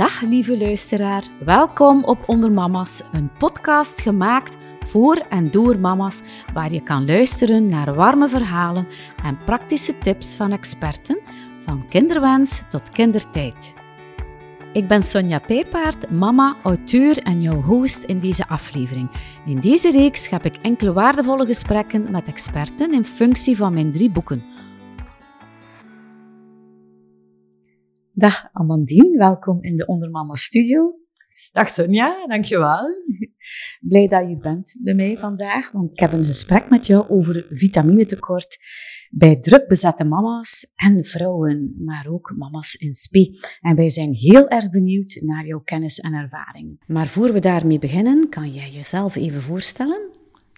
Dag lieve luisteraar, welkom op Onder Mama's, een podcast gemaakt voor en door mama's, waar je kan luisteren naar warme verhalen en praktische tips van experten, van kinderwens tot kindertijd. Ik ben Sonja Pijpaard, mama, auteur en jouw host in deze aflevering. In deze reeks heb ik enkele waardevolle gesprekken met experten in functie van mijn drie boeken. Dag Amandine, welkom in de Ondermama Studio. Dag Sonja, dankjewel. Blij dat je bent bij mij vandaag, want ik heb een gesprek met jou over vitaminetekort bij druk bezette mama's en vrouwen, maar ook mama's in spe. En wij zijn heel erg benieuwd naar jouw kennis en ervaringen. Maar voor we daarmee beginnen, kan jij jezelf even voorstellen?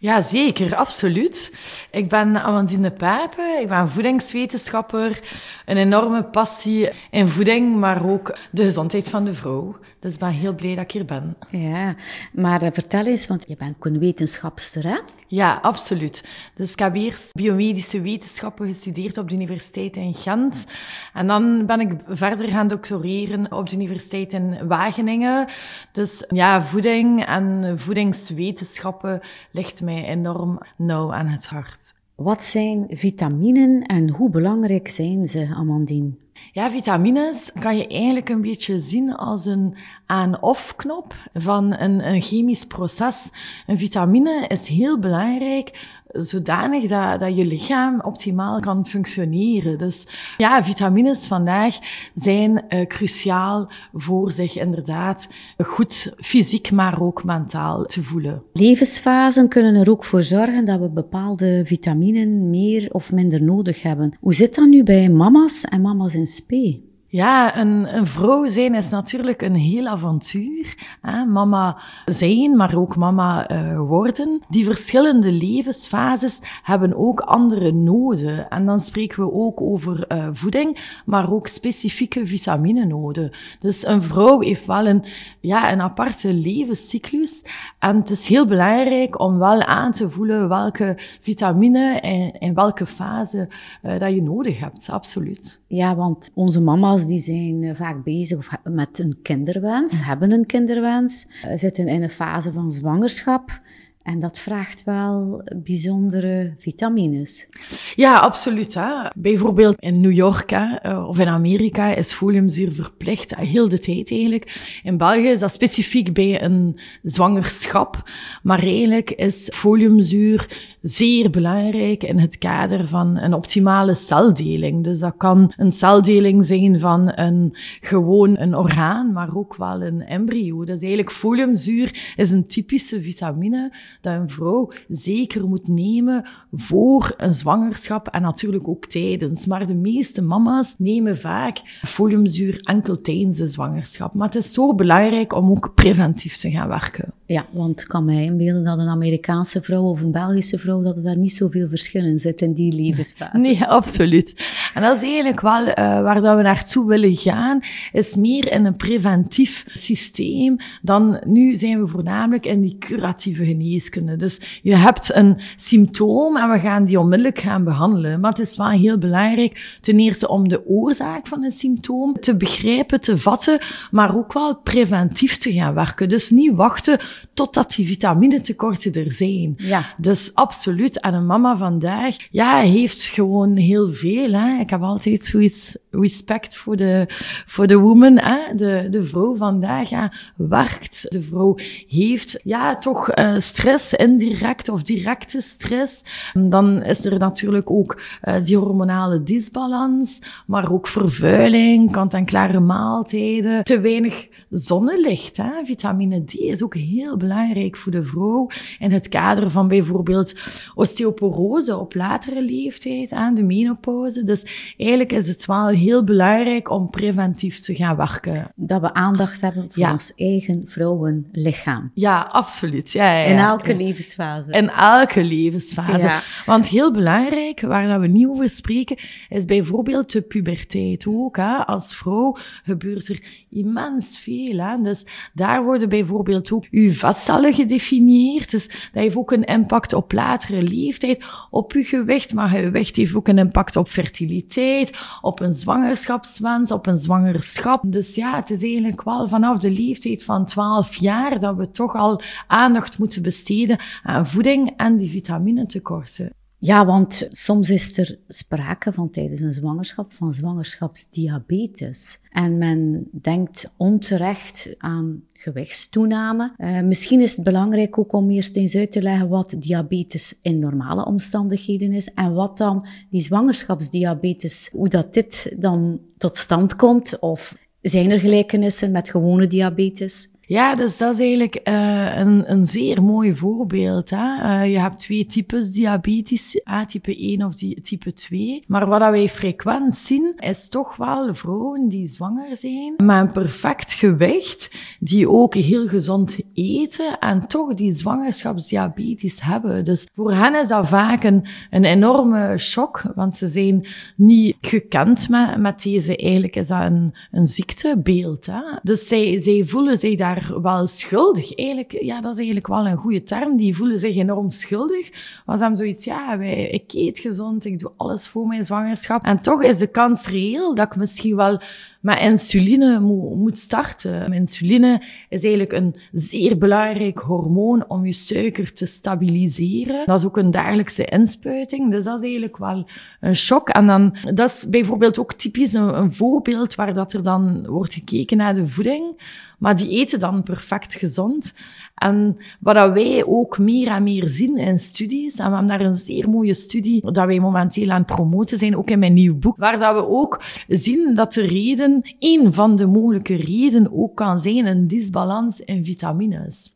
Ja, zeker, absoluut. Ik ben Amandine Pape, ik ben voedingswetenschapper. Een enorme passie in voeding, maar ook de gezondheid van de vrouw. Dus ik ben heel blij dat ik hier ben. Ja, maar uh, vertel eens, want je bent een wetenschapster, hè? Ja, absoluut. Dus ik heb eerst biomedische wetenschappen gestudeerd op de universiteit in Gent. En dan ben ik verder gaan doctoreren op de universiteit in Wageningen. Dus ja, voeding en voedingswetenschappen ligt mij enorm nauw aan het hart. Wat zijn vitaminen en hoe belangrijk zijn ze, Amandine? Ja, vitamines kan je eigenlijk een beetje zien als een aan-off-knop van een, chemisch proces. Een vitamine is heel belangrijk zodanig dat, dat je lichaam optimaal kan functioneren. Dus ja, vitamines vandaag zijn uh, cruciaal voor zich inderdaad goed fysiek, maar ook mentaal te voelen. Levensfasen kunnen er ook voor zorgen dat we bepaalde vitaminen meer of minder nodig hebben. Hoe zit dat nu bij mama's en mama's in spe? Ja, een, vrouw zijn is natuurlijk een heel avontuur. Hè? Mama zijn, maar ook mama uh, worden. Die verschillende levensfases hebben ook andere noden. En dan spreken we ook over uh, voeding, maar ook specifieke vitaminenoden. Dus een vrouw heeft wel een, ja, een aparte levenscyclus. En het is heel belangrijk om wel aan te voelen welke vitamine en in welke fase uh, dat je nodig hebt. Absoluut. Ja, want onze mama's die zijn eh, vaak bezig met een kinderwens, mm. hebben een kinderwens, eh, zitten in een fase van zwangerschap. En dat vraagt wel bijzondere vitamines. Ja, absoluut. Hè. Bijvoorbeeld in New York hè, eh, of in Amerika is foliumzuur verplicht, heel de tijd eigenlijk. In België is dat specifiek bij een zwangerschap. Maar eigenlijk is foliumzuur zeer belangrijk in het kader van een optimale celdeling. Dus dat kan een celdeling zijn van een gewoon een orgaan, maar ook wel een embryo. Dus eigenlijk foliumzuur is een typische vitamine dat een vrouw zeker moet nemen voor een zwangerschap en natuurlijk ook tijdens. Maar de meeste mama's nemen vaak foliumzuur enkel tijdens de zwangerschap. Maar het is zo belangrijk om ook preventief te gaan werken. Ja, want kan mij inbeelden dat een Amerikaanse vrouw of een Belgische vrouw, dat er daar niet zoveel verschil in zit in die levensfase. Nee, absoluut. En dat is eigenlijk wel uh, waar dat we naartoe willen gaan, is meer in een preventief systeem dan nu zijn we voornamelijk in die curatieve geneeskunde. Dus je hebt een symptoom en we gaan die onmiddellijk gaan behandelen. Maar het is wel heel belangrijk, ten eerste om de oorzaak van een symptoom te begrijpen, te vatten, maar ook wel preventief te gaan werken. Dus niet wachten totdat die vitaminetekorten er zijn. Ja. Dus absoluut. En een mama vandaag, ja, heeft gewoon heel veel. Hè. Ik heb altijd zoiets respect voor de, voor de woman, hè. De, de vrouw vandaag ja, werkt. De vrouw heeft ja, toch uh, stress, indirect of directe stress. Dan is er natuurlijk ook uh, die hormonale disbalans, maar ook vervuiling, kant-en-klare maaltijden, te weinig zonnelicht. Hè. Vitamine D is ook heel belangrijk voor de vrouw in het kader van bijvoorbeeld osteoporose op latere leeftijd, aan de menopauze. Dus eigenlijk is het wel heel belangrijk om preventief te gaan werken. Dat we aandacht hebben voor ons eigen vrouwenlichaam. Ja, absoluut. Ja, ja, In elke levensfase. In elke levensfase. Want heel belangrijk, waar we niet over spreken, is bijvoorbeeld de puberteit ook. Hè. Als vrouw gebeurt er immens veel. Hè. Dus daar worden bijvoorbeeld ook uw je vetcellen gedefinieerd. Dus dat heeft ook een impact op latere leeftijd, op je gewicht. Maar je gewicht heeft ook een impact op fertiliteit, op een zwangerschapswens, op een zwangerschap. Dus ja, het is eigenlijk wel vanaf de leeftijd van 12 jaar dat we toch al aandacht moeten besteden aan voeding en die vitaminetekorten. Ja, want soms is er sprake van tijdens een zwangerschap van zwangerschapsdiabetes. En men denkt onterecht aan gewichtstoename. Uh, misschien is het belangrijk ook om eerst eens uit te leggen wat diabetes in normale omstandigheden is en wat dan die zwangerschapsdiabetes, hoe dat dit dan tot stand komt of zijn er gelijkenissen met gewone diabetes? Ja, dus dat is eigenlijk uh, een, een zeer mooi voorbeeld. Hè? Uh, je hebt twee types diabetes, A, type 1 of die, type 2. Maar wat wij frequent zien, is toch wel vrouwen die zwanger zijn, met een perfect gewicht, die ook heel gezond eten en toch die zwangerschapsdiabetes hebben. Dus voor hen is dat vaak een, een enorme shock, want ze zijn niet gekend met, met deze. Eigenlijk is dat een, een ziektebeeld. Hè? Dus zij, zij voelen zich daar wel schuldig. Eigenlijk, ja, dat is eigenlijk wel een goede term. Die voelen zich enorm schuldig. Was hem zoiets, ja, wij, ik eet gezond, ik doe alles voor mijn zwangerschap. En toch is de kans reëel dat ik misschien wel met insuline moet, moet starten. Insuline is eigenlijk een zeer belangrijk hormoon om je suiker te stabiliseren. Dat is ook een dagelijkse inspuiting, dus dat is eigenlijk wel een shock. En dan, dat is bijvoorbeeld ook typisch een, een voorbeeld waar dat er dan wordt gekeken naar de voeding. Maar die eten dan perfect gezond. En wat wij ook meer en meer zien in studies, en we hebben daar een zeer mooie studie dat wij momenteel aan het promoten zijn, ook in mijn nieuw boek, waar dat we ook zien dat de reden, een van de mogelijke redenen ook kan zijn een disbalans in vitamines.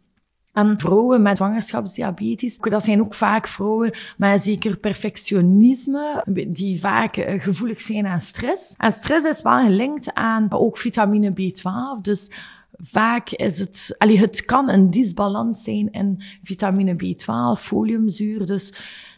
En vrouwen met zwangerschapsdiabetes, dat zijn ook vaak vrouwen met zeker perfectionisme, die vaak eh, gevoelig zijn aan stress. En stress is wel gelinkt aan ook vitamine B12, dus Vaak is het, allee, het kan een disbalans zijn in vitamine B12, foliumzuur. Dus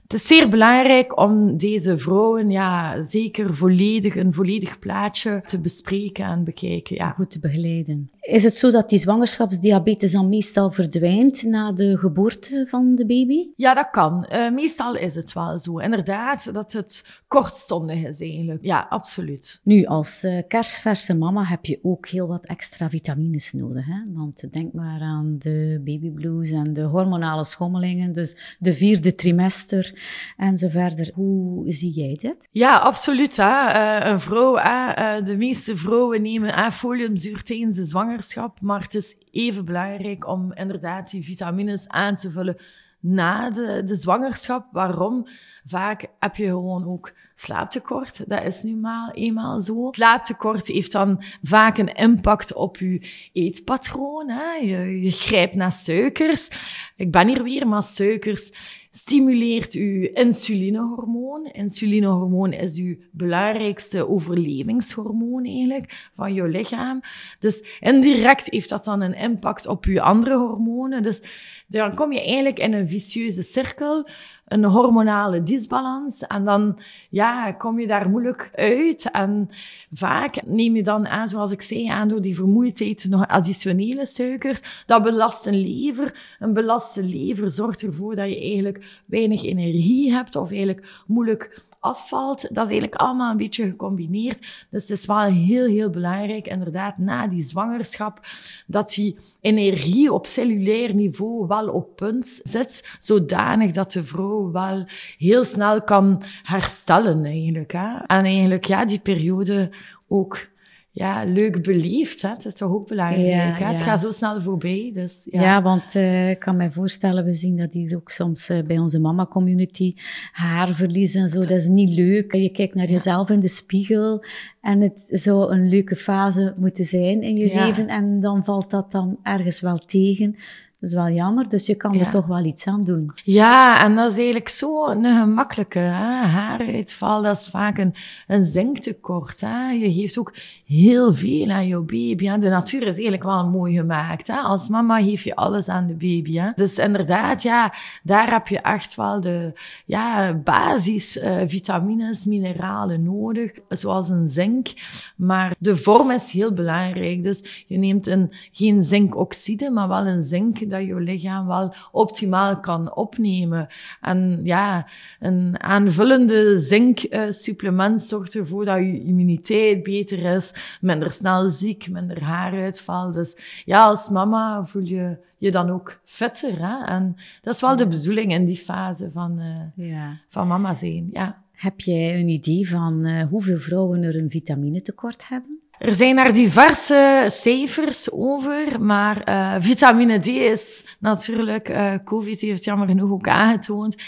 het is zeer belangrijk om deze vrouwen ja, zeker volledig, een volledig plaatje te bespreken en bekijken. Ja. Goed te begeleiden. Is het zo dat die zwangerschapsdiabetes dan meestal verdwijnt na de geboorte van de baby? Ja, dat kan. Uh, meestal is het wel zo. Inderdaad, dat het kortstondig is eigenlijk. Ja, absoluut. Nu, als uh, kersverse mama heb je ook heel wat extra vitamines nodig. Hè? Want denk maar aan de babyblues en de hormonale schommelingen. Dus de vierde trimester en zo verder. Hoe zie jij dit? Ja, absoluut. Hè. Uh, een vrouw, uh, de meeste vrouwen nemen uh, foliumzuur tijdens de zwangerschap, maar het is even belangrijk om inderdaad die vitamines aan te vullen na de, de zwangerschap. Waarom? Vaak heb je gewoon ook slaaptekort. Dat is nu maar eenmaal zo. Slaaptekort heeft dan vaak een impact op je eetpatroon. Hè? Je grijpt naar suikers. Ik ben hier weer, maar suikers stimuleert uw insulinehormoon. Insulinehormoon is uw belangrijkste overlevingshormoon eigenlijk van je lichaam. Dus indirect heeft dat dan een impact op uw andere hormonen. Dus dan kom je eigenlijk in een vicieuze cirkel een hormonale disbalans. En dan ja, kom je daar moeilijk uit. En vaak neem je dan aan, zoals ik zei, aan door die vermoeidheid nog additionele suikers. Dat belast een lever. Een belaste lever zorgt ervoor dat je eigenlijk weinig energie hebt of eigenlijk moeilijk afvalt. Dat is eigenlijk allemaal een beetje gecombineerd. Dus het is wel heel, heel belangrijk, inderdaad, na die zwangerschap, dat die energie op cellulair niveau wel op punt zit, zodanig dat de vrouw wel heel snel kan herstellen, eigenlijk. Hè? En eigenlijk, ja, die periode ook ja, leuk beleefd. Hè? Dat is toch ook belangrijk. Het gaat zo snel voorbij. Dus, ja. ja, want uh, ik kan me voorstellen, we zien dat hier ook soms uh, bij onze mama-community haarverlies en zo. Dat is niet leuk. Je kijkt naar jezelf in de spiegel en het zou een leuke fase moeten zijn in je leven. En dan valt dat dan ergens wel tegen. Dat is wel jammer, dus je kan er toch wel iets aan doen. Ja, en dat is eigenlijk zo een gemakkelijke. Hè? Haaruitval, dat is vaak een, een zinktekort. Hè? Je geeft ook heel veel aan jouw baby. Hè. De natuur is eigenlijk wel mooi gemaakt. Hè. Als mama geef je alles aan de baby. Hè. Dus inderdaad, ja, daar heb je echt wel de ja, basis uh, vitamines, mineralen nodig, zoals een zink. Maar de vorm is heel belangrijk. Dus je neemt een, geen zinkoxide, maar wel een zink dat je lichaam wel optimaal kan opnemen. En ja, een aanvullende zinksupplement zorgt ervoor dat je immuniteit beter is, minder snel ziek, minder haaruitval. Dus ja, als mama voel je je dan ook fitter. Hè? En dat is wel de bedoeling in die fase van, uh, ja. van mama zijn. Ja. Heb jij een idee van uh, hoeveel vrouwen er een vitaminetekort hebben? Er zijn daar diverse cijfers over, maar uh, vitamine D is natuurlijk, uh, COVID heeft jammer genoeg ook aangetoond, 90%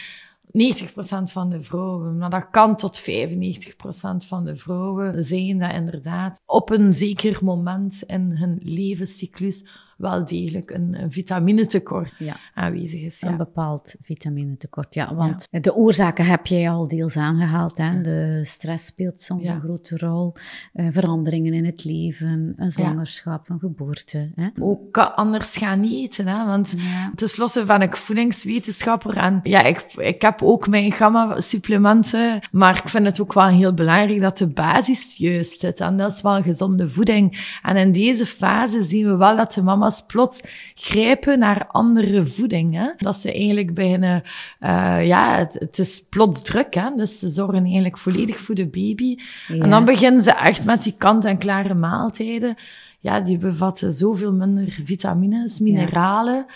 van de vrouwen, maar dat kan tot 95% van de vrouwen zijn dat inderdaad op een zeker moment in hun levenscyclus wel degelijk een, een vitaminetekort ja. aanwezig is. Ja. Een bepaald vitaminetekort, ja. Want de oorzaken heb jij al deels aangehaald. Hè? De stress speelt soms een grote rol. Uh, veranderingen in het leven, een zwangerschap, een geboorte. Hè? Ook anders gaan eten, hè? want tenslotte ben ik voedingswetenschapper en ja, ik, ik heb ook mijn gamma-supplementen, maar ik vind het ook wel heel belangrijk dat de basis juist zit en dat is wel gezonde voeding. En in deze fase zien we wel dat de mama plots grijpen naar andere voeding. Hè? Dat ze eigenlijk beginnen, uh, ja, het, het, is plots druk, hè? dus ze zorgen eigenlijk volledig voor de baby. En dan beginnen ze echt met die kant-en-klare maaltijden. Ja, die bevatten zoveel minder vitamines, mineralen.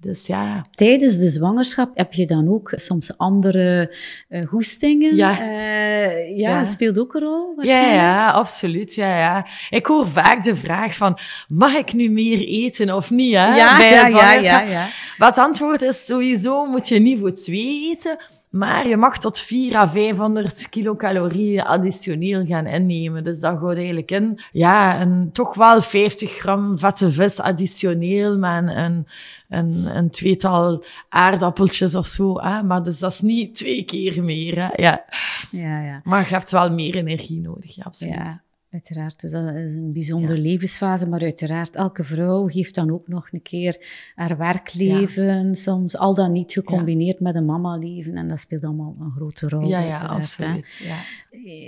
Dus ja. Tijdens de zwangerschap heb je dan ook soms andere uh, hoestingen? Ja. Uh, ja, ja, speelt ook een rol Ja, ja, absoluut. Ja, ja. Ik hoor vaak de vraag van, mag ik nu meer eten of niet? Hè, ja, bij ja, ja, ja, ja. Wat antwoord is, sowieso moet je niet voor twee eten, maar je mag tot 4 à 500 kilocalorieën additioneel gaan innemen. Dus dat gaat eigenlijk in, ja, een, toch wel 50 gram vette vis additioneel, maar een, een, een tweetal aardappeltjes of zo. Hè? Maar dus dat is niet twee keer meer. Hè? Ja. Ja, ja. Maar je hebt wel meer energie nodig, ja, absoluut. Ja. Uiteraard, dus dat is een bijzondere levensfase, maar uiteraard, elke vrouw geeft dan ook nog een keer haar werkleven, soms al dan niet gecombineerd met een mama-leven, en dat speelt allemaal een grote rol. Ja, ja, absoluut. Ja.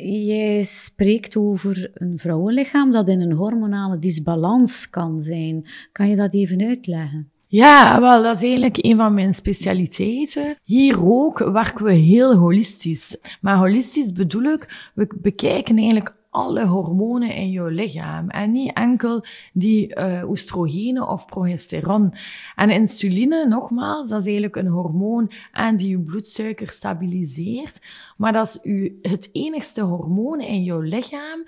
Jij spreekt over een vrouwenlichaam dat in een hormonale disbalans kan zijn. Kan je dat even uitleggen? Ja, wel, dat is eigenlijk een van mijn specialiteiten. Hier ook werken we heel holistisch. Maar holistisch bedoel ik, we bekijken eigenlijk alle hormonen in jouw lichaam. En niet enkel die uh, oestrogenen of progesteron. En insuline, nogmaals, dat is eigenlijk een hormoon en die je bloedsuiker stabiliseert. Maar dat is u, het enigste hormoon in jouw lichaam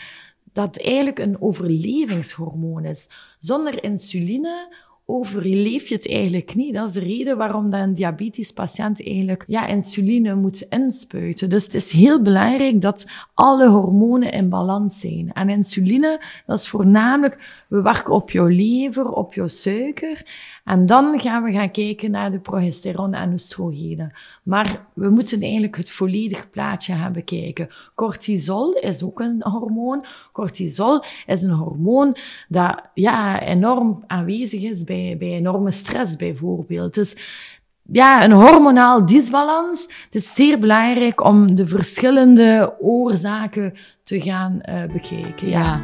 dat eigenlijk een overlevingshormoon is. Zonder insuline overleef je het eigenlijk niet. Dat is de reden waarom dat een diabetes patiënt eigenlijk ja, insuline moet inspuiten. Dus het is heel belangrijk dat alle hormonen in balans zijn. En insuline, dat is voornamelijk, we werken op jouw lever, op jouw suiker. En dan gaan we gaan kijken naar de progesteron en oestrogenen. Maar we moeten eigenlijk het volledig plaatje gaan bekijken. Cortisol is ook een hormoon. Cortisol is een hormoon dat ja, enorm aanwezig is bij, bij enorme stress bijvoorbeeld. Dus ja, een hormonaal disbalans. Het is zeer belangrijk om de verschillende oorzaken te gaan uh, bekijken. ja.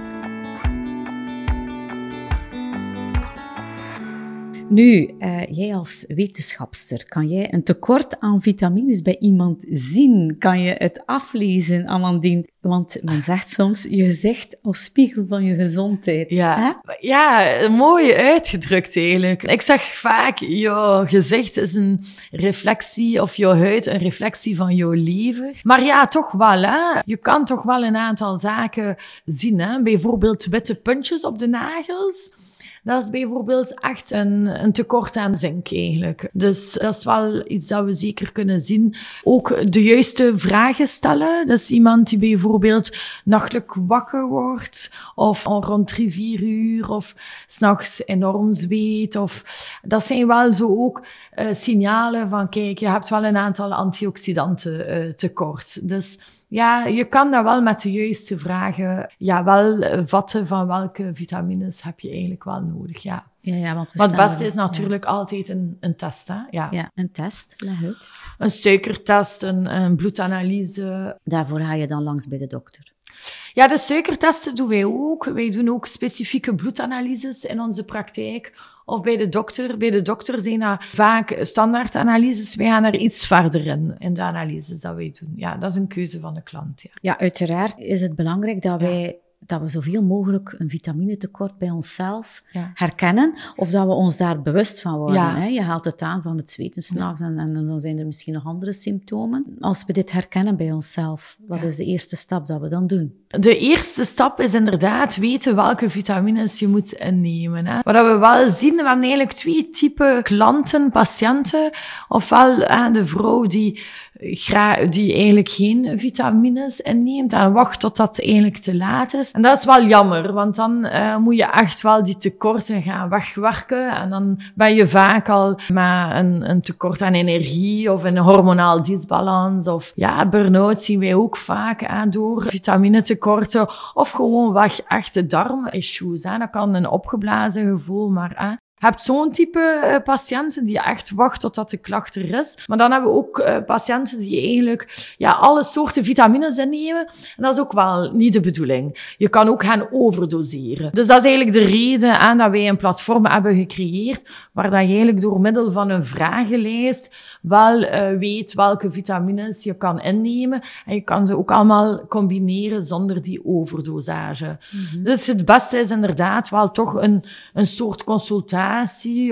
Nu, uh, jij als wetenschapster, kan jij een tekort aan vitamines bij iemand zien? Kan je het aflezen, Amandine? Want men zegt soms, je gezicht als spiegel van je gezondheid. Ja, ja mooi uitgedrukt eigenlijk. Ik zeg vaak, je gezicht is een reflectie, of je huid een reflectie van jouw lever. Maar ja, toch wel, hè. Je kan toch wel een aantal zaken zien, hè. Bijvoorbeeld witte puntjes op de nagels dat is bijvoorbeeld echt een, een tekort aan zink eigenlijk. Dus dat is wel iets dat we zeker kunnen zien. Ook de juiste vragen stellen. Is iemand die bijvoorbeeld nachtelijk wakker wordt of rond drie, vier uur of s'nachts enorm zweet. Of, dat zijn wel zo ook uh, signalen van kijk, je hebt wel een aantal antioxidanten uh, tekort. Dus Ja, je kan dat wel met de juiste vragen ja, wel eh, vatten van welke vitamines heb je eigenlijk wel nodig, ja. Ja, ja, want het beste is natuurlijk altijd een, een test, hè. Ja. Ja, een test, leg uit. Een suikertest, een, een bloedanalyse. Daarvoor ga je dan langs bij de dokter. Ja, de suikertesten doen wij ook. Wij doen ook specifieke bloedanalyses in onze praktijk. Of bij de dokter. Bij de dokter zijn dat vaak standaardanalyses. Wij gaan er iets verder in, in de analyses dat wij doen. Ja, dat is een keuze van de klant, ja. Ja, uiteraard is het belangrijk dat wij dat we zoveel mogelijk een vitaminetekort bij onszelf Ja. herkennen, of dat we ons daar bewust van worden. Ja. Hè? Je haalt het aan van het zweten s'nachts en, en dan zijn er misschien nog andere symptomen. Als we dit herkennen bij onszelf, wat is de eerste stap dat we dan doen? De eerste stap is inderdaad weten welke vitamines je moet innemen. Hè. Wat we wel zien, we hebben eigenlijk twee typen klanten, patiënten. Ofwel de vrouw die, die eigenlijk geen vitamines inneemt en wacht tot dat eigenlijk te laat is. En dat is wel jammer, want dan eh, moet je echt wel die tekorten gaan wegwerken. En dan ben je vaak al met een, een tekort aan energie of een hormonaal disbalans. Of ja, burn-out zien wij ook vaak aan door vitaminetekorten. Of gewoon weg echte darmissues. Hè. Dat kan een opgeblazen gevoel, maar hè. Je hebt zo'n type eh, patiënten die echt wachten totdat de klacht er is. Maar dan hebben we ook eh, patiënten die eigenlijk ja, alle soorten vitamines innemen. En dat is ook wel niet de bedoeling. Je kan ook gaan overdoseren. Dus dat is eigenlijk de reden aan dat wij een platform hebben gecreëerd, waar dat je eigenlijk door middel van een vragenlijst wel eh, weet welke vitamines je kan innemen. En je kan ze ook allemaal combineren zonder die overdosage. Dus het beste is inderdaad wel toch een, een soort consultatie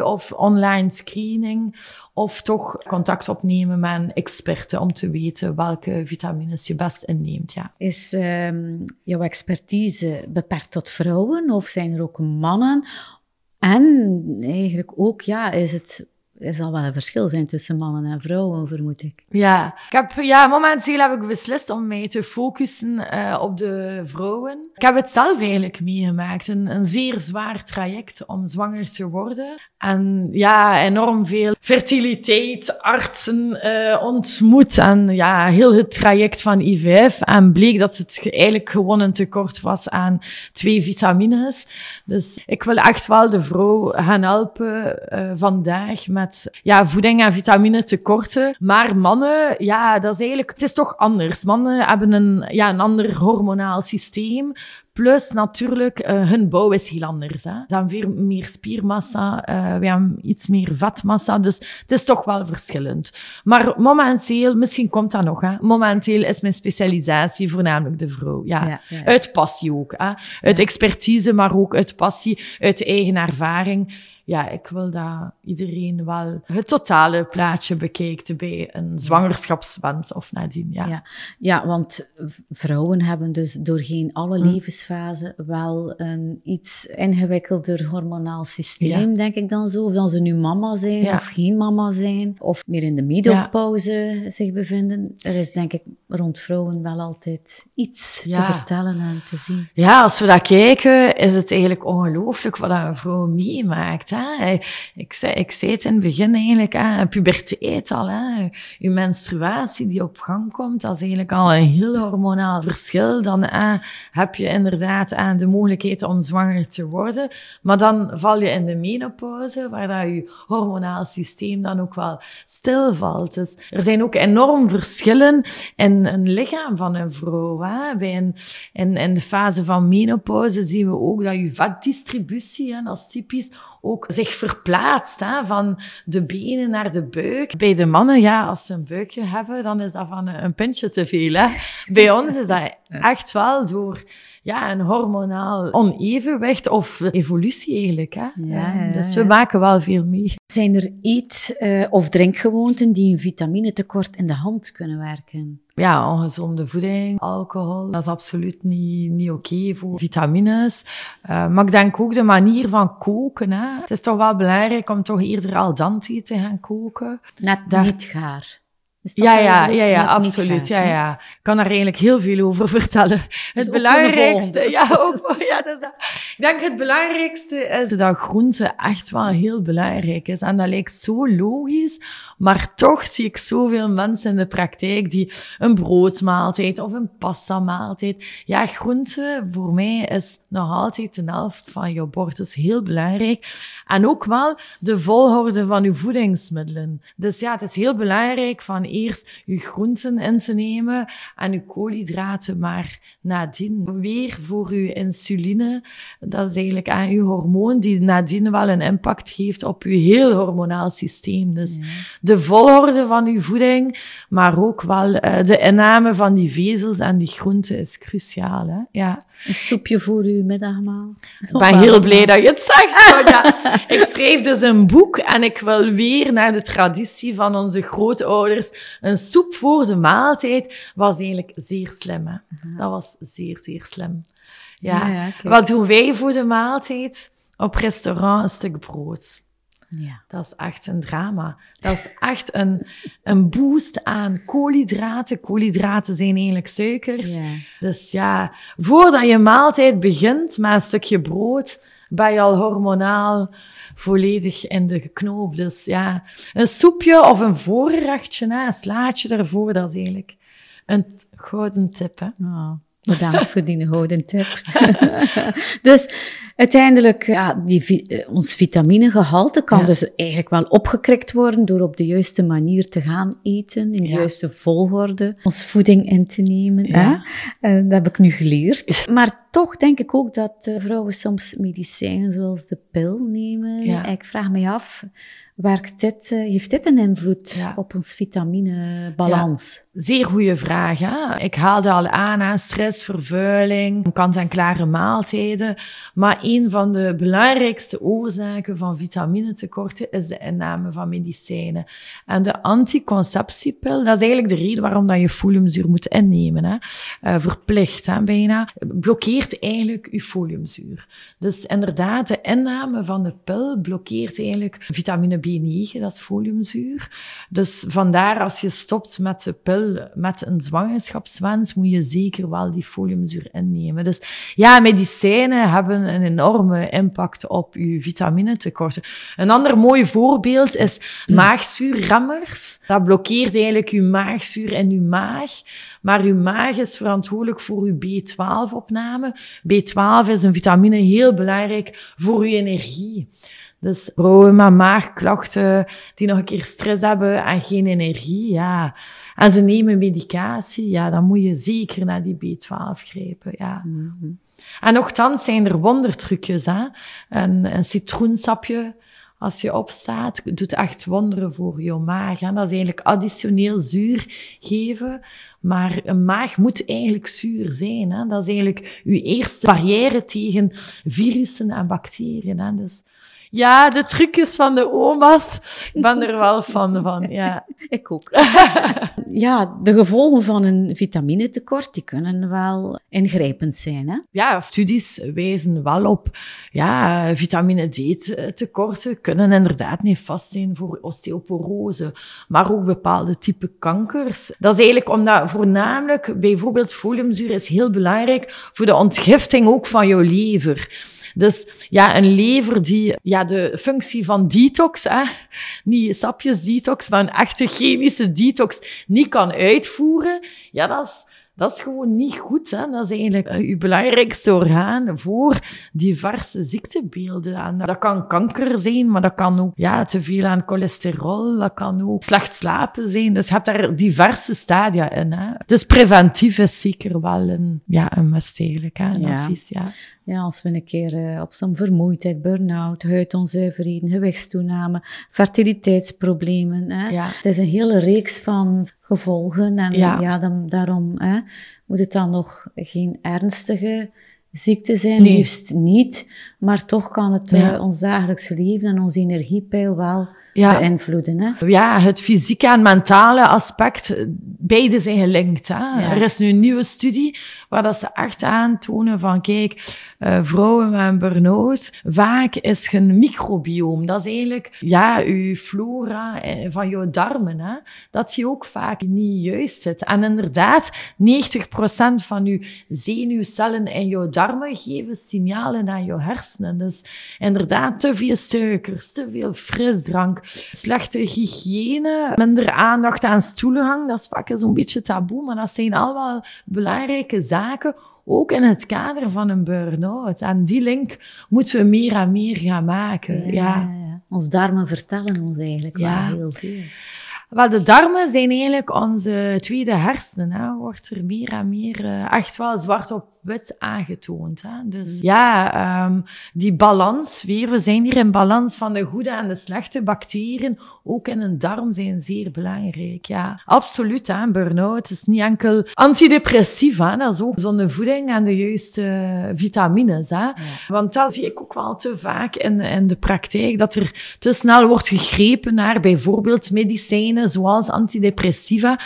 of online screening. Of toch contact opnemen met een experte om te weten welke vitamines je best inneemt. Ja. Is ehm, jouw expertise beperkt tot vrouwen of zijn er ook mannen? En eigenlijk ook, ja, is het, er zal wel een verschil zijn tussen mannen en vrouwen, vermoed ik. Ja, ik heb, ja, momenteel heb ik beslist om mij te focussen eh, op de vrouwen. Ik heb het zelf eigenlijk meegemaakt. Een, een zeer zwaar traject om zwanger te worden. En ja, enorm veel fertiliteit, artsen eh, ontmoet. En ja, heel het traject van IVF. En bleek dat het ge- eigenlijk gewoon een tekort was aan twee vitamines. Dus ik wil echt wel de vrouw gaan helpen eh, vandaag met ja, voeding en vitamine tekorten. Maar mannen, ja, dat is eigenlijk, het is toch anders. Mannen hebben een, ja, een ander hormonaal systeem. Plus natuurlijk, eh, hun bouw is heel anders. Hè. Ze hebben veel meer spiermassa, eh we hebben iets meer vetmassa, dus het is toch wel verschillend. Maar momenteel, misschien komt dat nog, hè. momenteel is mijn specialisatie voornamelijk de vrouw. Ja. Ja, ja. Uit passie ook. Hè. Uit expertise, maar ook uit passie, uit eigen ervaring. Ja, ik wil dat iedereen wel het totale plaatje bekijkt bij een zwangerschapswens of nadien. Ja. Ja. Ja, want vrouwen hebben dus doorheen alle Hm. levensfasen wel een iets ingewikkelder hormonaal systeem, denk ik dan zo. Of dan ze nu mama zijn Ja. of geen mama zijn, of meer in de middelpauze zich bevinden. Er is denk ik rond vrouwen wel altijd iets te vertellen en te zien. Ja, als we dat kijken, is het eigenlijk ongelooflijk wat een vrouw meemaakt. Hè? Ik, zei, ik zei het in het begin eigenlijk, hè? puberteit al. Hè? Je menstruatie die op gang komt, dat is eigenlijk al een heel hormonaal verschil. Dan hè, heb je inderdaad de mogelijkheid om zwanger te worden. Maar dan val je in de menopauze, waar dat je hormonaal systeem dan ook wel stilvalt. Dus er zijn ook enorm verschillen in een lichaam van een vrouw. Hè? Bij in, in de fase van menopauze zien we ook dat je vetdistributie, hè, dat is typisch, ook zich verplaatst hè, van de benen naar de buik. Bij de mannen, ja, als ze een buikje hebben, dan is dat van een, een puntje te veel. Hè. Bij ons is dat echt wel door ja, een hormonaal onevenwicht of evolutie eigenlijk. Hè. Ja, ja, dus we maken wel veel mee. Zijn er eet- eh, of drinkgewoonten die een vitaminetekort in de hand kunnen werken? Ja, ongezonde voeding, alcohol, dat is absoluut niet, niet oké voor vitamines. Eh, maar ik denk ook de manier van koken. Hè. Het is toch wel belangrijk om toch eerder al dente te gaan koken. Net Daar- niet gaar. Ja, ja, ja, ja, absoluut. ja, ja. Ik kan daar eigenlijk heel veel over vertellen. Het belangrijkste, ja, ook, ja dat, ik denk het belangrijkste is dat groente echt wel heel belangrijk is. En dat lijkt zo logisch, maar toch zie ik zoveel mensen in de praktijk die een broodmaaltijd of een pasta maaltijd. Ja, groente voor mij is nog altijd de helft van je bord. Dat is heel belangrijk. En ook wel de volgorde van je voedingsmiddelen. Dus ja, het is heel belangrijk van eerst je groenten in te nemen en je koolhydraten, maar nadien weer voor je insuline. Dat is eigenlijk aan je hormoon die nadien wel een impact geeft op je heel hormonaal systeem. Dus de volgorde van je voeding, maar ook wel uh, de inname van die vezels en die groenten is cruciaal. Hè? Ja. Een soepje voor uw middagmaal. Ik ben heel blij dat je het zegt, ja, Ik schreef dus een boek en ik wil weer naar de traditie van onze grootouders. Een soep voor de maaltijd was eigenlijk zeer slim. Hè? Dat was zeer, zeer slim. Ja. ja Wat doen wij voor de maaltijd? Op restaurant een stuk brood. Ja. Dat is echt een drama. Dat is echt een, een boost aan koolhydraten. Koolhydraten zijn eigenlijk suikers. Ja. Dus ja, voordat je maaltijd begint met een stukje brood, ben je al hormonaal volledig in de knoop. Dus ja, een soepje of een voorrechtje, een slaatje ervoor, dat is eigenlijk een gouden tip. Hè? Oh, bedankt voor die gouden tip. dus Uiteindelijk, ja, die, eh, ons vitaminegehalte kan dus eigenlijk wel opgekrikt worden door op de juiste manier te gaan eten, in de juiste volgorde, ons voeding in te nemen. Hè? Uh, dat heb ik nu geleerd. Maar toch denk ik ook dat uh, vrouwen soms medicijnen zoals de pil nemen. Ik vraag me af, werkt dit, uh, heeft dit een invloed op ons vitaminebalans? Zeer goede vraag. Hè? Ik haalde al aan, stress, vervuiling, kant-en-klare maaltijden. Maar een van de belangrijkste oorzaken van vitaminetekorten is de inname van medicijnen. En de anticonceptiepil, dat is eigenlijk de reden waarom dat je foliumzuur moet innemen. Hè? Uh, verplicht, hè, bijna. Blokkeert eigenlijk je foliumzuur. Dus inderdaad, de inname van de pil blokkeert eigenlijk vitamine B9, dat is foliumzuur. Dus vandaar, als je stopt met de pil, met een zwangerschapswens, moet je zeker wel die foliumzuur innemen. Dus ja, medicijnen hebben een enorme impact op je vitaminetekorten. Een ander mooi voorbeeld is maagzuurremmers. Dat blokkeert eigenlijk je maagzuur in je maag. Maar uw maag is verantwoordelijk voor uw B12-opname. B12 is een vitamine heel belangrijk voor uw energie. Dus met maagklachten die nog een keer stress hebben en geen energie, ja. En ze nemen medicatie, ja, dan moet je zeker naar die B12 grijpen, ja. Mm En nogthans zijn er wondertrucjes, hè. Een, een citroensapje, als je opstaat, doet echt wonderen voor je maag. Hè. Dat is eigenlijk additioneel zuur geven. Maar een maag moet eigenlijk zuur zijn. Hè. Dat is eigenlijk je eerste barrière tegen virussen en bacteriën. Hè. Dus ja, de trucjes van de oma's. Ik ben er wel van, van ja. Ik ook. ja, de gevolgen van een vitaminetekort, die kunnen wel ingrijpend zijn, hè? Ja, studies wijzen wel op, ja, vitamine D-tekorten kunnen inderdaad niet vast zijn voor osteoporose, maar ook bepaalde type kankers. Dat is eigenlijk omdat voornamelijk, bijvoorbeeld foliumzuur is heel belangrijk voor de ontgifting ook van jouw lever. Dus ja, een lever die ja, de functie van detox, hè, niet sapjes detox, maar een echte chemische detox niet kan uitvoeren, ja, dat is dat is gewoon niet goed. Hè? Dat is eigenlijk uh, uw belangrijkste orgaan voor diverse ziektebeelden. En dat kan kanker zijn, maar dat kan ook ja, te veel aan cholesterol. Dat kan ook slecht slapen zijn. Dus je hebt daar diverse stadia in. Hè? Dus preventief is zeker wel een, ja, een must eigenlijk, hè? een ja. advies. Ja. Ja, als we een keer uh, op zo'n vermoeidheid, burn-out, huidonzuiverheden, gewichtstoename, fertiliteitsproblemen. Hè? Ja. Het is een hele reeks van gevolgen. En ja, dan, daarom hè, moet het dan nog geen ernstige ziekte zijn, liefst niet. Maar toch kan het uh, ons dagelijks leven en onze energiepeil wel beïnvloeden. Hè? Ja, het fysieke en mentale aspect, beide zijn gelinkt. Hè? Er is nu een nieuwe studie waar dat ze echt aantonen van, kijk, uh, vrouwen met een burn-out, vaak is hun microbioom, dat is eigenlijk, ja, uw flora eh, van jouw darmen, hè, dat die ook vaak niet juist zit. En inderdaad, 90% van uw zenuwcellen in jouw darmen geven signalen aan jouw hersenen. Dus inderdaad, te veel suikers, te veel frisdrank, slechte hygiëne, minder aandacht aan stoelgang, dat is vaak zo'n beetje taboe, maar dat zijn allemaal belangrijke zaken ook in het kader van een burn-out. En die link moeten we meer en meer gaan maken. Ja, ja. ja. Ons darmen vertellen ons eigenlijk wel heel veel. Wel, de darmen zijn eigenlijk onze tweede hersenen. Hè. Wordt er meer en meer uh, echt wel zwart op wit aangetoond. Hè. Dus mm. ja, um, die balans weer, we zijn hier in balans van de goede en de slechte bacteriën, ook in een darm, zijn zeer belangrijk. Ja, absoluut. Hè. Burn-out is niet enkel antidepressiva, dat is ook gezonde voeding en de juiste vitamines. Hè. Want dat zie ik ook wel te vaak in, in de praktijk, dat er te snel wordt gegrepen naar bijvoorbeeld medicijnen zoals antidepressiva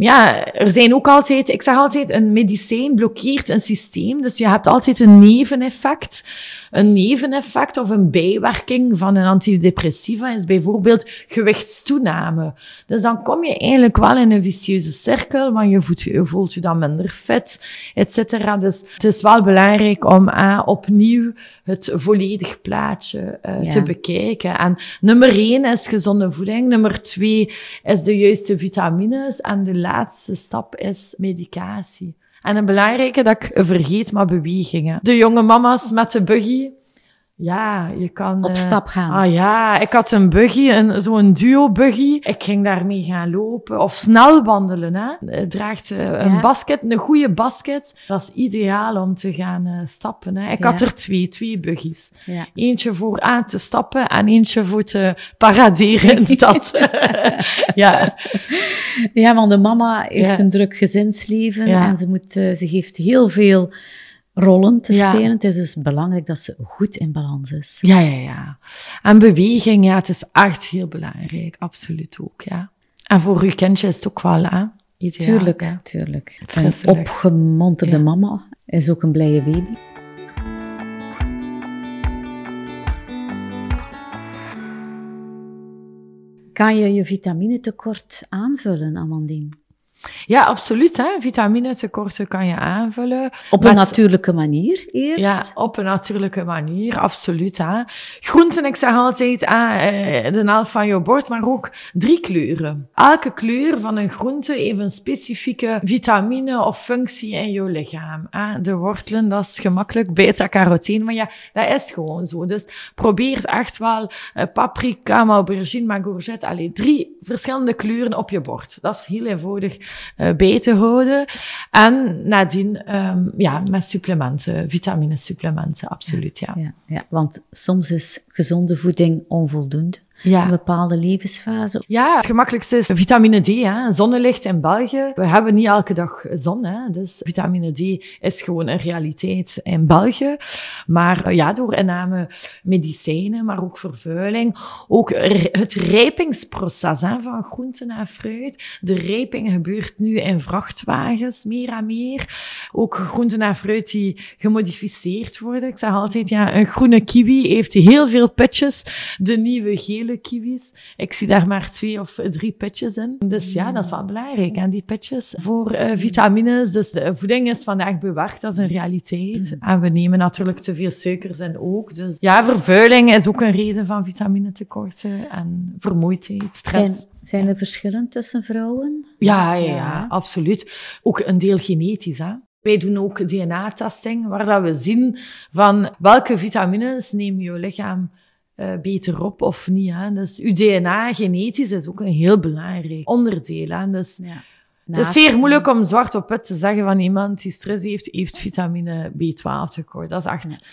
ja, er zijn ook altijd, ik zeg altijd, een medicijn blokkeert een systeem. Dus je hebt altijd een neveneffect een neveneffect of een bijwerking van een antidepressiva is bijvoorbeeld gewichtstoename. Dus dan kom je eigenlijk wel in een vicieuze cirkel, want je voelt je, voelt je dan minder fit, et cetera. Dus het is wel belangrijk om uh, opnieuw het volledig plaatje uh, te bekijken. En nummer één is gezonde voeding, nummer twee is de juiste vitamines en de laatste stap is medicatie. En een belangrijke dat ik vergeet, maar bewegingen. De jonge mama's met de buggy. Ja, je kan... Op uh, stap gaan. Ah ja, ik had een buggy, een, zo'n duo-buggy. Ik ging daarmee gaan lopen of snel wandelen. Hè. Het draagt uh, een basket, een goede basket. Dat is ideaal om te gaan uh, stappen. Hè. Ik ja. had er twee, twee buggies. Ja. Eentje voor aan te stappen en eentje voor te paraderen in de stad. ja. ja, want de mama heeft een druk gezinsleven en ze, moet, ze geeft heel veel rollen te spelen. Het is dus belangrijk dat ze goed in balans is. Ja, ja, ja. En beweging, ja, het is echt heel belangrijk. Absoluut ook, ja. En voor uw kindje is het ook wel, hè? Ideaal, tuurlijk, ja. tuurlijk. Een opgemonterde mama is ook een blije baby. Kan je je vitaminetekort aanvullen, Amandine? Ja, absoluut. Hè. Vitaminetekorten kan je aanvullen. Op een natuurlijke manier eerst? Ja, op een natuurlijke manier, absoluut. Hè. Groenten, ik zeg altijd, ah, de helft van je bord, maar ook drie kleuren. Elke kleur van een groente heeft een specifieke vitamine of functie in je lichaam. Hè. De wortelen, dat is gemakkelijk, beta-carotene, maar ja, dat is gewoon zo. Dus probeer echt wel uh, paprika, aubergine, maar courgette, allez, drie verschillende kleuren op je bord. Dat is heel eenvoudig bij te houden. En nadien, um, ja, met supplementen, vitaminesupplementen, absoluut, ja. ja. Ja, want soms is gezonde voeding onvoldoende ja. een bepaalde levensfase. Ja, het gemakkelijkste is vitamine D, hè. zonnelicht in België. We hebben niet elke dag zon, hè. dus vitamine D is gewoon een realiteit in België. Maar eh, ja, door inname medicijnen, maar ook vervuiling, ook het rijpingsproces hè, van groenten en fruit. De rijping gebeurt nu in vrachtwagens, meer en meer. Ook groenten en fruit die gemodificeerd worden. Ik zeg altijd, ja, een groene kiwi heeft heel veel pitjes. De nieuwe gele kiwis. Ik zie daar maar twee of drie pitjes in. Dus ja, dat is wel belangrijk. En die pitjes voor uh, vitamines. Dus de voeding is vandaag bewaard, dat is een realiteit. Mm. En we nemen natuurlijk te veel suikers in ook. Dus ja, vervuiling is ook een reden van vitaminetekorten en vermoeidheid, stress. Zijn, zijn er verschillen tussen vrouwen? Ja, ja, ja, absoluut. Ook een deel genetisch, hè. Wij doen ook DNA-testing, waar dat we zien van welke vitamines neemt je lichaam uh, beter op of niet. Hè. Dus uw DNA genetisch is ook een heel belangrijk onderdeel. Hè. Dus, ja. Het is zeer moeilijk om zwart op wit te zeggen van iemand die stress heeft, heeft vitamine B12 tekort. Dat is echt...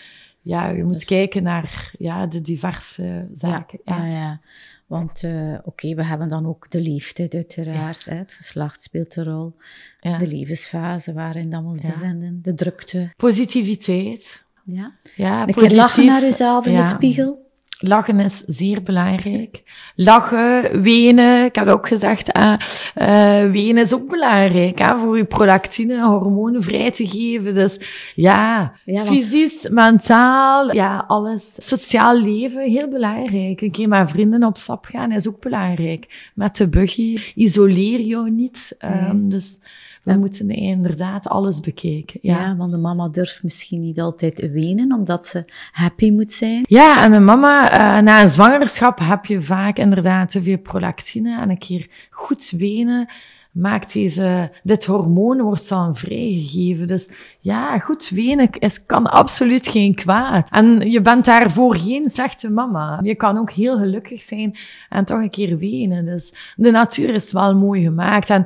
Ja, je moet dus- kijken naar ja, de diverse zaken. Ja, ja. ja. Want uh, oké, okay, we hebben dan ook de leeftijd uiteraard. Hè? Het geslacht speelt een rol. De levensfase waarin dat ons bevinden. De drukte. Positiviteit. Ja. ja een keer lachen naar jezelf in de spiegel. Lachen is zeer belangrijk. Lachen, wenen, ik heb ook gezegd, uh, uh, wenen is ook belangrijk hè, voor je prolactine, hormonen vrij te geven. Dus ja, ja fysisch, mentaal, ja, alles. Sociaal leven, heel belangrijk. Een keer met vrienden op stap gaan is ook belangrijk. Met de buggy, isoleer jou niet. Um, dus we moeten inderdaad alles bekijken. Ja. ja. want de mama durft misschien niet altijd wenen, omdat ze happy moet zijn. Ja, en de mama, uh, na een zwangerschap heb je vaak inderdaad te veel prolactine. En een keer goed wenen maakt deze, dit hormoon wordt dan vrijgegeven. Dus ja, goed wenen is, kan absoluut geen kwaad. En je bent daarvoor geen slechte mama. Je kan ook heel gelukkig zijn en toch een keer wenen. Dus de natuur is wel mooi gemaakt. En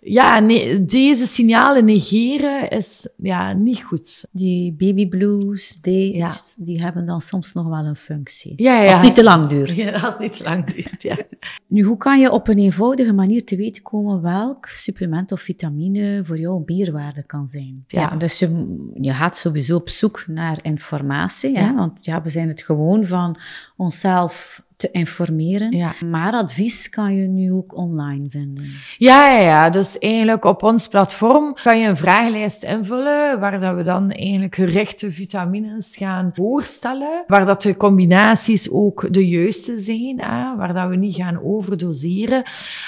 ja, nee, deze signalen negeren is ja, niet goed. Die baby blues, die, die hebben dan soms nog wel een functie. Ja, ja. Als het niet te lang duurt. Ja, als het niet te lang duurt, ja. Nu, hoe kan je op een eenvoudige manier te weten komen welk supplement of vitamine voor jou een bierwaarde kan zijn? Ja. ja dus je, je gaat sowieso op zoek naar informatie, hè? want ja, we zijn het gewoon van onszelf te informeren. Ja. Maar advies kan je nu ook online vinden. Ja, ja, ja, dus eigenlijk op ons platform kan je een vragenlijst invullen waar dat we dan eigenlijk gerichte vitamines gaan voorstellen, waar dat de combinaties ook de juiste zijn, hè, waar dat we niet gaan overdoseren.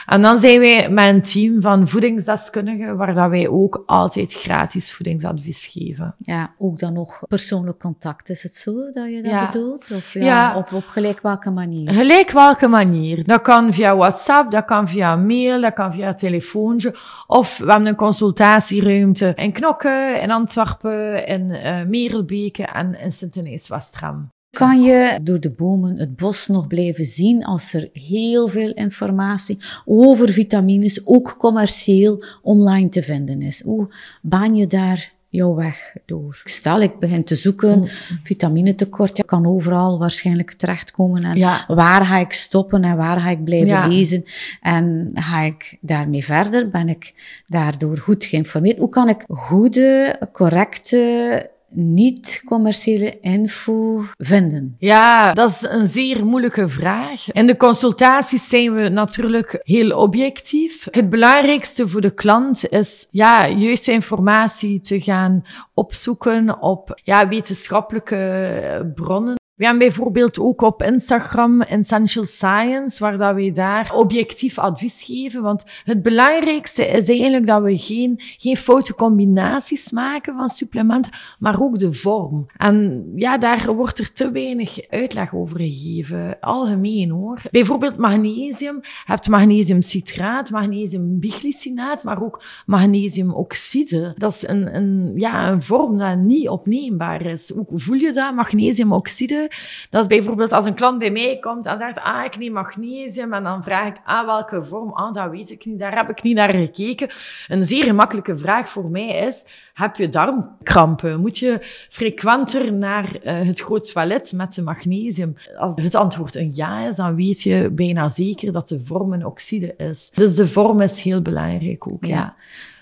En dan zijn wij met een team van voedingsdeskundigen waar dat wij ook altijd gratis voedingsadvies geven. Ja, ook dan nog persoonlijk contact. Is het zo dat je dat bedoelt? Of ja, ja. Op, op gelijk welke manier? Gelijk welke manier. Dat kan via WhatsApp, dat kan via mail, dat kan via telefoontje. Of we hebben een consultatieruimte in Knokke, in Antwerpen, in uh, Merelbeke en in Sint-Denis-Westram. Kan je door de bomen het bos nog blijven zien als er heel veel informatie over vitamines, ook commercieel, online te vinden is? Hoe baan je daar jouw weg door. Stel, ik begin te zoeken, mm. vitaminetekort, je kan overal waarschijnlijk terechtkomen. En waar ga ik stoppen en waar ga ik blijven lezen? En ga ik daarmee verder? Ben ik daardoor goed geïnformeerd? Hoe kan ik goede, correcte niet-commerciële info vinden? Ja, dat is een zeer moeilijke vraag. In de consultaties zijn we natuurlijk heel objectief. Het belangrijkste voor de klant is ja, juiste informatie te gaan opzoeken op ja, wetenschappelijke bronnen. We hebben bijvoorbeeld ook op Instagram Essential Science, waar dat we daar objectief advies geven. Want het belangrijkste is eigenlijk dat we geen, geen foute combinaties maken van supplementen, maar ook de vorm. En ja, daar wordt er te weinig uitleg over gegeven. Algemeen hoor. Bijvoorbeeld magnesium. Je hebt magnesiumcitraat, magnesiumbiglycinaat, maar ook magnesiumoxide. Dat is een, een, ja, een vorm dat niet opneembaar is. Hoe voel je dat? Magnesiumoxide dat is bijvoorbeeld als een klant bij mij komt en zegt, ah, ik neem magnesium. En dan vraag ik, ah, welke vorm? Ah, dat weet ik niet. Daar heb ik niet naar gekeken. Een zeer gemakkelijke vraag voor mij is, heb je darmkrampen? Moet je frequenter naar uh, het groot toilet met de magnesium? Als het antwoord een ja is, dan weet je bijna zeker dat de vorm een oxide is. Dus de vorm is heel belangrijk ook, ja.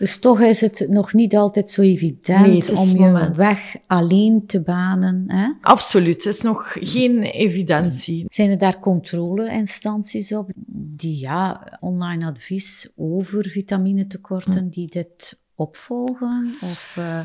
Dus toch is het nog niet altijd zo evident om je weg alleen te banen. Hè? Absoluut, het is nog geen evidentie. Zijn er daar controleinstanties op die ja, online advies over vitaminetekorten, hm. die dit opvolgen? Of, uh...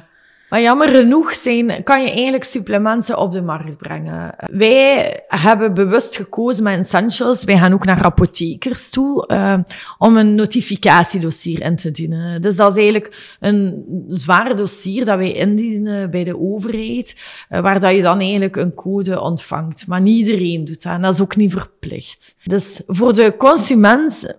Maar jammer genoeg zijn, kan je eigenlijk supplementen op de markt brengen. Wij hebben bewust gekozen met Essentials. Wij gaan ook naar apothekers toe uh, om een notificatiedossier in te dienen. Dus dat is eigenlijk een zwaar dossier dat wij indienen bij de overheid, uh, waar dat je dan eigenlijk een code ontvangt. Maar niet iedereen doet dat en dat is ook niet verplicht. Dus voor de consument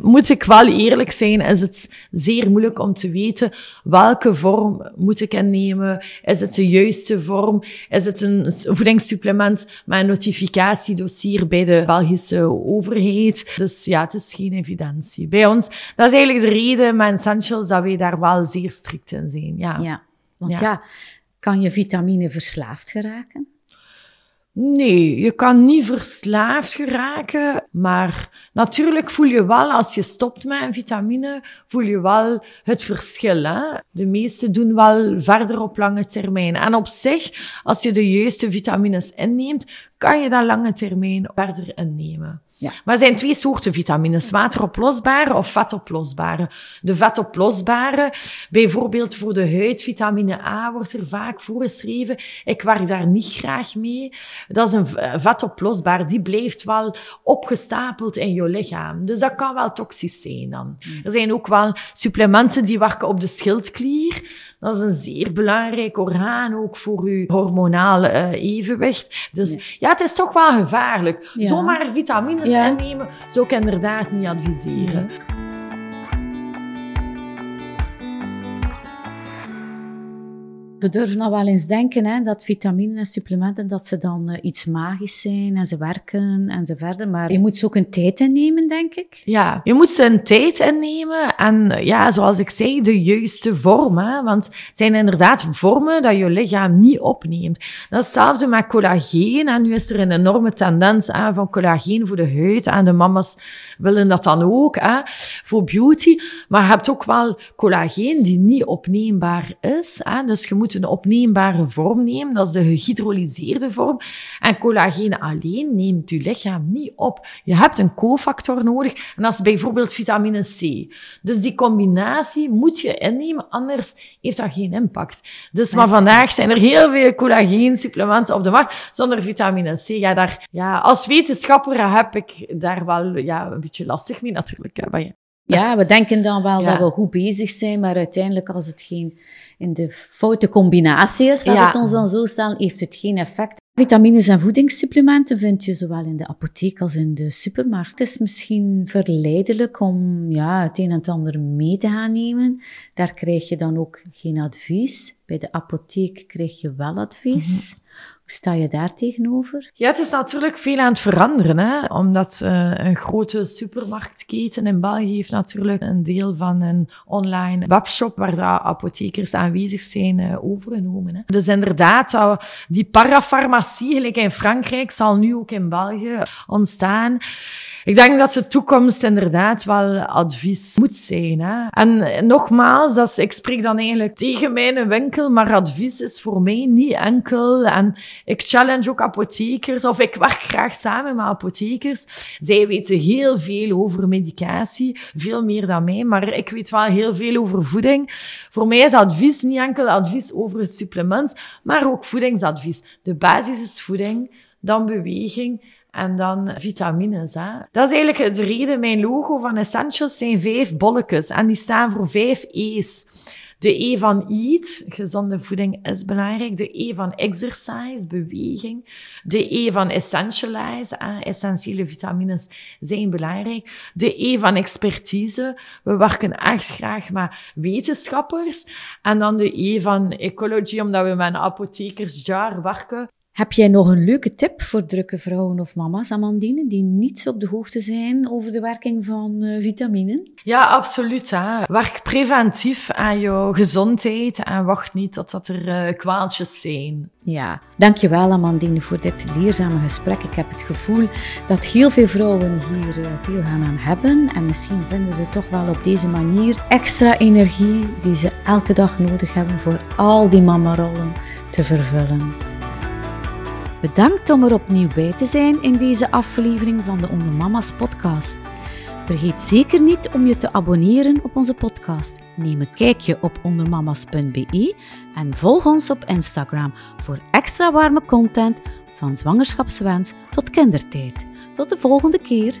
moet ik wel eerlijk zijn, is het zeer moeilijk om te weten welke vorm moet ik innemen. Is het de juiste vorm? Is het een voedingssupplement met een notificatiedossier bij de Belgische overheid? Dus ja, het is geen evidentie. Bij ons, dat is eigenlijk de reden met Essentials dat wij daar wel zeer strikt in zijn. Ja, ja want ja, ja kan je vitamine verslaafd geraken? Nee, je kan niet verslaafd geraken, maar natuurlijk voel je wel, als je stopt met een vitamine, voel je wel het verschil. Hè? De meeste doen wel verder op lange termijn. En op zich, als je de juiste vitamines inneemt, kan je dat lange termijn verder innemen. Ja. Maar er zijn twee soorten vitamines, wateroplosbare of vetoplosbare. De vetoplosbare, bijvoorbeeld voor de huid, vitamine A wordt er vaak voorgeschreven. Ik werk daar niet graag mee. Dat is een eh, vetoplosbaar, die blijft wel opgestapeld in je lichaam. Dus dat kan wel toxisch zijn dan. Er zijn ook wel supplementen die werken op de schildklier. Dat is een zeer belangrijk orgaan, ook voor uw hormonale eh, evenwicht. Dus ja. het is toch wel gevaarlijk. Ja. Zomaar vitamines Ja. innemen, zou ik inderdaad niet adviseren. We durven nou wel eens denken hè, dat vitamine en supplementen dat ze dan eh, iets magisch zijn en ze werken en zo verder. Maar je moet ze ook een tijd innemen, denk ik. Ja, je moet ze een tijd innemen en eh, ja, zoals ik zei, de juiste vorm. Hè? Want het zijn inderdaad vormen dat je lichaam niet opneemt. Dat is hetzelfde met collageen. En nu is er een enorme tendens aan van collageen voor de huid. En de mama's willen dat dan ook, hè? voor beauty. Maar je hebt ook wel collageen die niet opneembaar is. Hè? Dus je moet een opneembare vorm nemen. Dat is de gehydrolyseerde vorm. En collageen alleen neemt je lichaam niet op. Je hebt een cofactor nodig. En dat is bijvoorbeeld vitamine C. Dus die combinatie moet je innemen, anders heeft dat geen impact. Dus, maar vandaag zijn er heel veel collageensupplementen op de markt zonder vitamine C. Ja, daar, ja, als wetenschapper heb ik daar wel ja, een beetje lastig mee natuurlijk. Hè, maar ja. Ja, we denken dan wel Ja. dat we goed bezig zijn, maar uiteindelijk als het geen in de foute combinatie is, laat Ja. het ons dan zo stellen, heeft het geen effect. Vitamines en voedingssupplementen vind je zowel in de apotheek als in de supermarkt. Het is misschien verleidelijk om ja, het een en het ander mee te gaan nemen. Daar krijg je dan ook geen advies. Bij de apotheek krijg je wel advies. Sta je daar tegenover? Ja, het is natuurlijk veel aan het veranderen, hè? omdat eh, een grote supermarktketen in België heeft natuurlijk een deel van een online webshop waar de apothekers aanwezig zijn eh, overgenomen. Hè? Dus inderdaad, die parafarmacie, gelijk in Frankrijk, zal nu ook in België ontstaan. Ik denk dat de toekomst inderdaad wel advies moet zijn. Hè? En nogmaals, dat ik spreek dan eigenlijk tegen mijn winkel, maar advies is voor mij niet enkel. En ik challenge ook apothekers, of ik werk graag samen met apothekers. Zij weten heel veel over medicatie, veel meer dan mij, maar ik weet wel heel veel over voeding. Voor mij is advies niet enkel advies over het supplement, maar ook voedingsadvies. De basis is voeding, dan beweging en dan vitamines. Hè. Dat is eigenlijk de reden. Mijn logo van Essentials zijn vijf bolletjes. En die staan voor vijf E's. De E van eat, gezonde voeding is belangrijk. De E van exercise, beweging. De E van essentialize, eh, essentiële vitamines zijn belangrijk. De E van expertise, we werken echt graag met wetenschappers. En dan de E van ecology, omdat we met een apothekersjar werken. Heb jij nog een leuke tip voor drukke vrouwen of mama's, Amandine, die niet zo op de hoogte zijn over de werking van eh, vitaminen? Ja, absoluut. Hè. Werk preventief aan je gezondheid en wacht niet totdat er uh, kwaaltjes zijn. Ja, dankjewel Amandine voor dit leerzame gesprek. Ik heb het gevoel dat heel veel vrouwen hier uh, veel gaan aan hebben en misschien vinden ze toch wel op deze manier extra energie die ze elke dag nodig hebben voor al die mamarollen te vervullen. Bedankt om er opnieuw bij te zijn in deze aflevering van de Onder Mama's podcast. Vergeet zeker niet om je te abonneren op onze podcast. Neem een kijkje op ondermamas.be en volg ons op Instagram voor extra warme content van zwangerschapswens tot kindertijd. Tot de volgende keer.